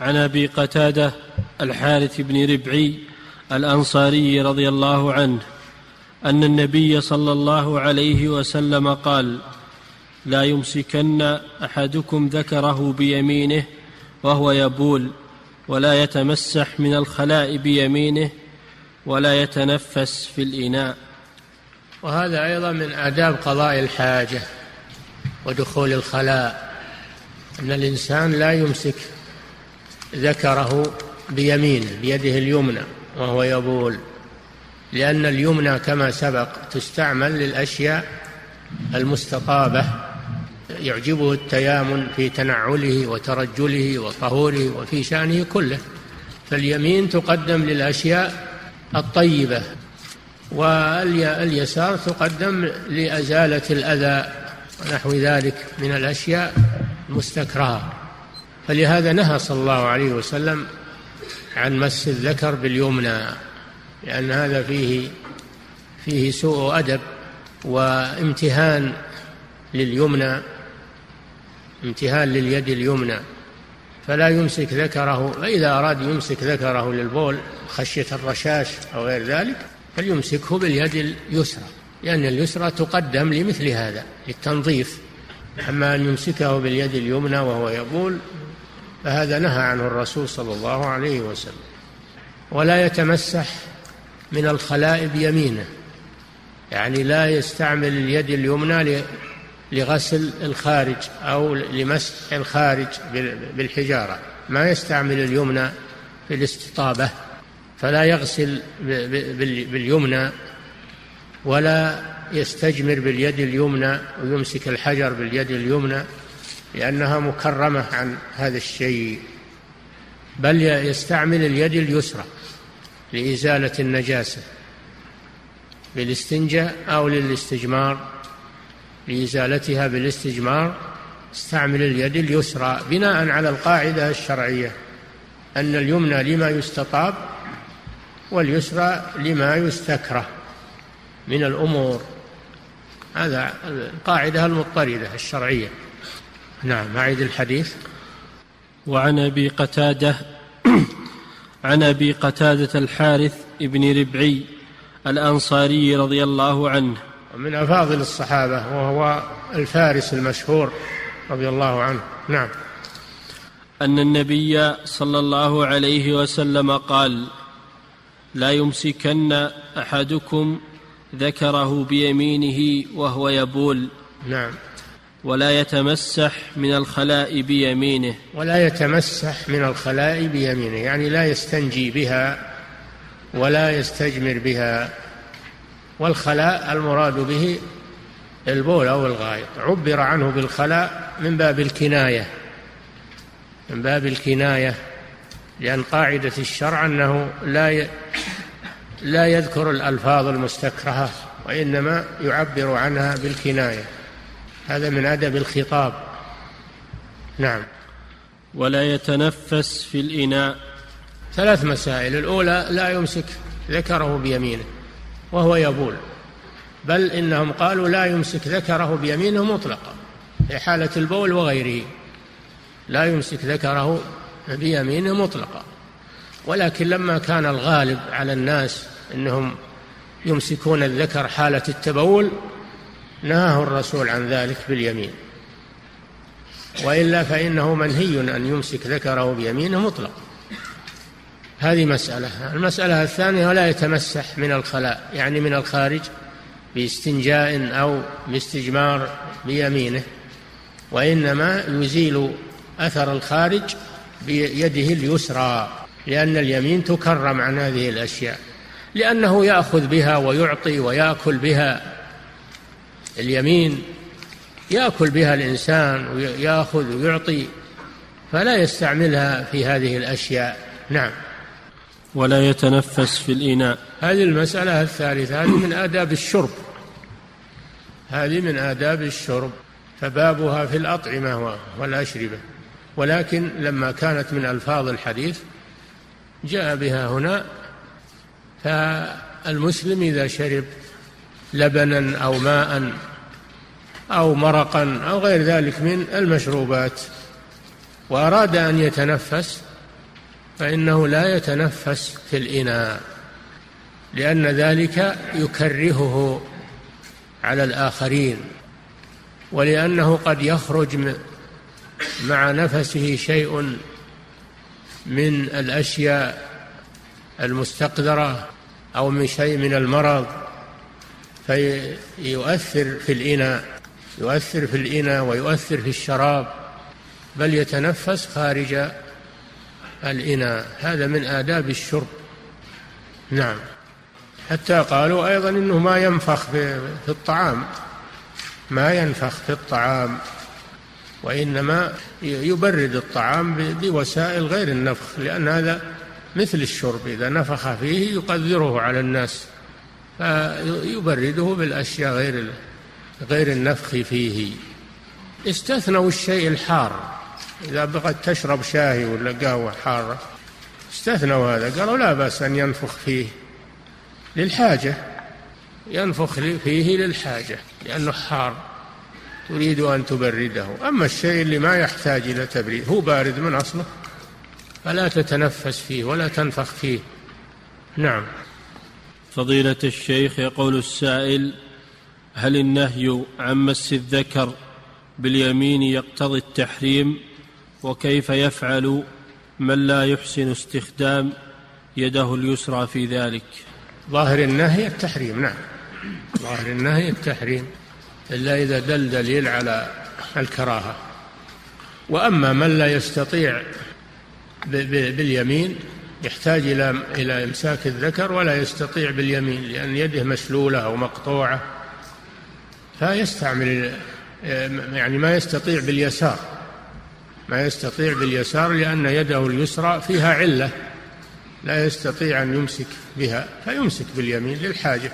عن أبي قتادة الحارث بن ربعي الأنصاري رضي الله عنه أن النبي صلى الله عليه وسلم قال لا يمسكن أحدكم ذكره بيمينه وهو يبول ولا يتمسح من الخلاء بيمينه ولا يتنفس في الإناء. وهذا أيضا من آداب قضاء الحاجة ودخول الخلاء أن الإنسان لا يمسك ذكره بيمينه بيده اليمنى وهو يبول. لأن اليمنى كما سبق تستعمل للأشياء المستطابة يعجبه التيامن في تنعله وترجله وطهوره وفي شأنه كله. فاليمين تقدم للأشياء الطيبة واليسار تقدم لأزالة الأذى ونحو ذلك من الأشياء المستكرهة. فلهذا نهى صلى الله عليه وسلم عن مس الذكر باليمنى لأن هذا فيه فيه سوء أدب وامتهان لليمنى امتهان لليد اليمنى. فلا يمسك ذكره فإذا أراد يمسك ذكره للبول خشية الرشاش أو غير ذلك فليمسكه باليد اليسرى لأن اليسرى تقدم لمثل هذا للتنظيف. أما أن يمسكه باليد اليمنى وهو يبول فهذا نهى عنه الرسول صلى الله عليه وسلم. ولا يتمسح من الخلاء بيمينه يعني لا يستعمل اليد اليمنى لغسل الخارج أو لمسح الخارج بالحجارة. ما يستعمل اليمنى في الاستطابة. فلا يغسل باليمنى ولا يستجمر باليد اليمنى ويمسك الحجر باليد اليمنى. لأنها مكرمة عن هذا الشيء. بل يستعمل اليد اليسرى لإزالة النجاسة بالاستنجاء أو للاستجمار. لإزالتها بالاستجمار استعمل اليد اليسرى بناء على القاعدة الشرعية أن اليمنى لما يستطاب واليسرى لما يستكره من الأمور. هذا القاعدة المضطردة الشرعية. نعم أعيد الحديث. وعن أبي قتادة عن أبي قتادة الحارث بن ربعي الأنصاري رضي الله عنه. من أفاضل الصحابة وهو الفارس المشهور رضي الله عنه. نعم. أن النبي صلى الله عليه وسلم قال لا يمسكن أحدكم ذكره بيمينه وهو يبول. نعم. ولا يتمسح من الخلاء بيمينه. ولا يتمسح من الخلاء بيمينه يعني لا يستنجي بها ولا يستجمر بها. والخلاء المراد به البول أو الغائط. عبر عنه بالخلاء من باب الكناية من باب الكناية لأن قاعدة الشرع أنه لا لا يذكر الألفاظ المستكرهة وإنما يعبر عنها بالكناية. هذا من أدب الخطاب. نعم. ولا يتنفس في الإناء. ثلاث مسائل. الأولى لا يمسك ذكره بيمينه وهو يبول. بل إنهم قالوا لا يمسك ذكره بيمينه مطلقا في حالة البول وغيره. لا يمسك ذكره بيمينه مطلقا. ولكن لما كان الغالب على الناس إنهم يمسكون الذكر حالة التبول نهاه الرسول عن ذلك باليمين. وإلا فإنه منهي أن يمسك ذكره بيمينه مطلقا هذه مسألة. المسألة الثانية ولا يتمسح من الخلاء يعني من الخارج باستنجاء أو باستجمار بيمينه وإنما يزيل أثر الخارج بيده اليسرى لأن اليمين تكرم عن هذه الأشياء لأنه يأخذ بها ويعطي ويأكل بها. اليمين يأكل بها الإنسان ويأخذ ويعطي فلا يستعملها في هذه الأشياء. نعم. ولا يتنفس في الإناء. هذه المسألة الثالثة هذه من آداب الشرب. هذه من آداب الشرب. فبابها في الأطعمة والأشربة. ولكن لما كانت من ألفاظ الحديث جاء بها هنا فالمسلم إذا شرب لبنا أو ماء أو مرقا أو غير ذلك من المشروبات. وأراد أن يتنفس فإنه لا يتنفس في الإناء لأن ذلك يكرهه على الآخرين ولأنه قد يخرج مع نفسه شيء من الأشياء المستقذرة أو من شيء من المرض. فيؤثر في الإناء يؤثر في الإناء ويؤثر في الشراب بل يتنفس خارج الإناء. هذا من آداب الشرب. نعم. حتى قالوا أيضا إنه ما ينفخ في الطعام. ما ينفخ في الطعام وإنما يبرد الطعام بوسائل غير النفخ لأن هذا مثل الشرب. إذا نفخ فيه يقدره على الناس. فيبرده بالأشياء غير غير النفخ فيه. استثنوا الشيء الحار. إذا بغت تشرب شاهي ولا قهوة حارة استثنوا هذا. قالوا لا بأس أن ينفخ فيه للحاجة. ينفخ فيه للحاجة لأنه حار. تريد أن تبرده. أما الشيء اللي ما يحتاج إلى تبريد هو بارد من أصله. فلا تتنفس فيه ولا تنفخ فيه. نعم. فضيلة الشيخ يقول السائل هل النهي عن مس الذكر باليمين يقتضي التحريم؟ وكيف يفعل من لا يحسن استخدام يده اليسرى في ذلك؟ ظاهر النهي التحريم نعم. ظاهر النهي التحريم إلا إذا دل دليل على الكراهة. وأما من لا يستطيع باليمين يحتاج إلى إلى إمساك الذكر ولا يستطيع باليمين لأن يده مشلولة أو مقطوعة. فيستعمل يعني ما يستطيع باليسار. ما يستطيع باليسار لأن يده اليسرى فيها علة. لا يستطيع أن يمسك بها فيمسك باليمين للحاجة.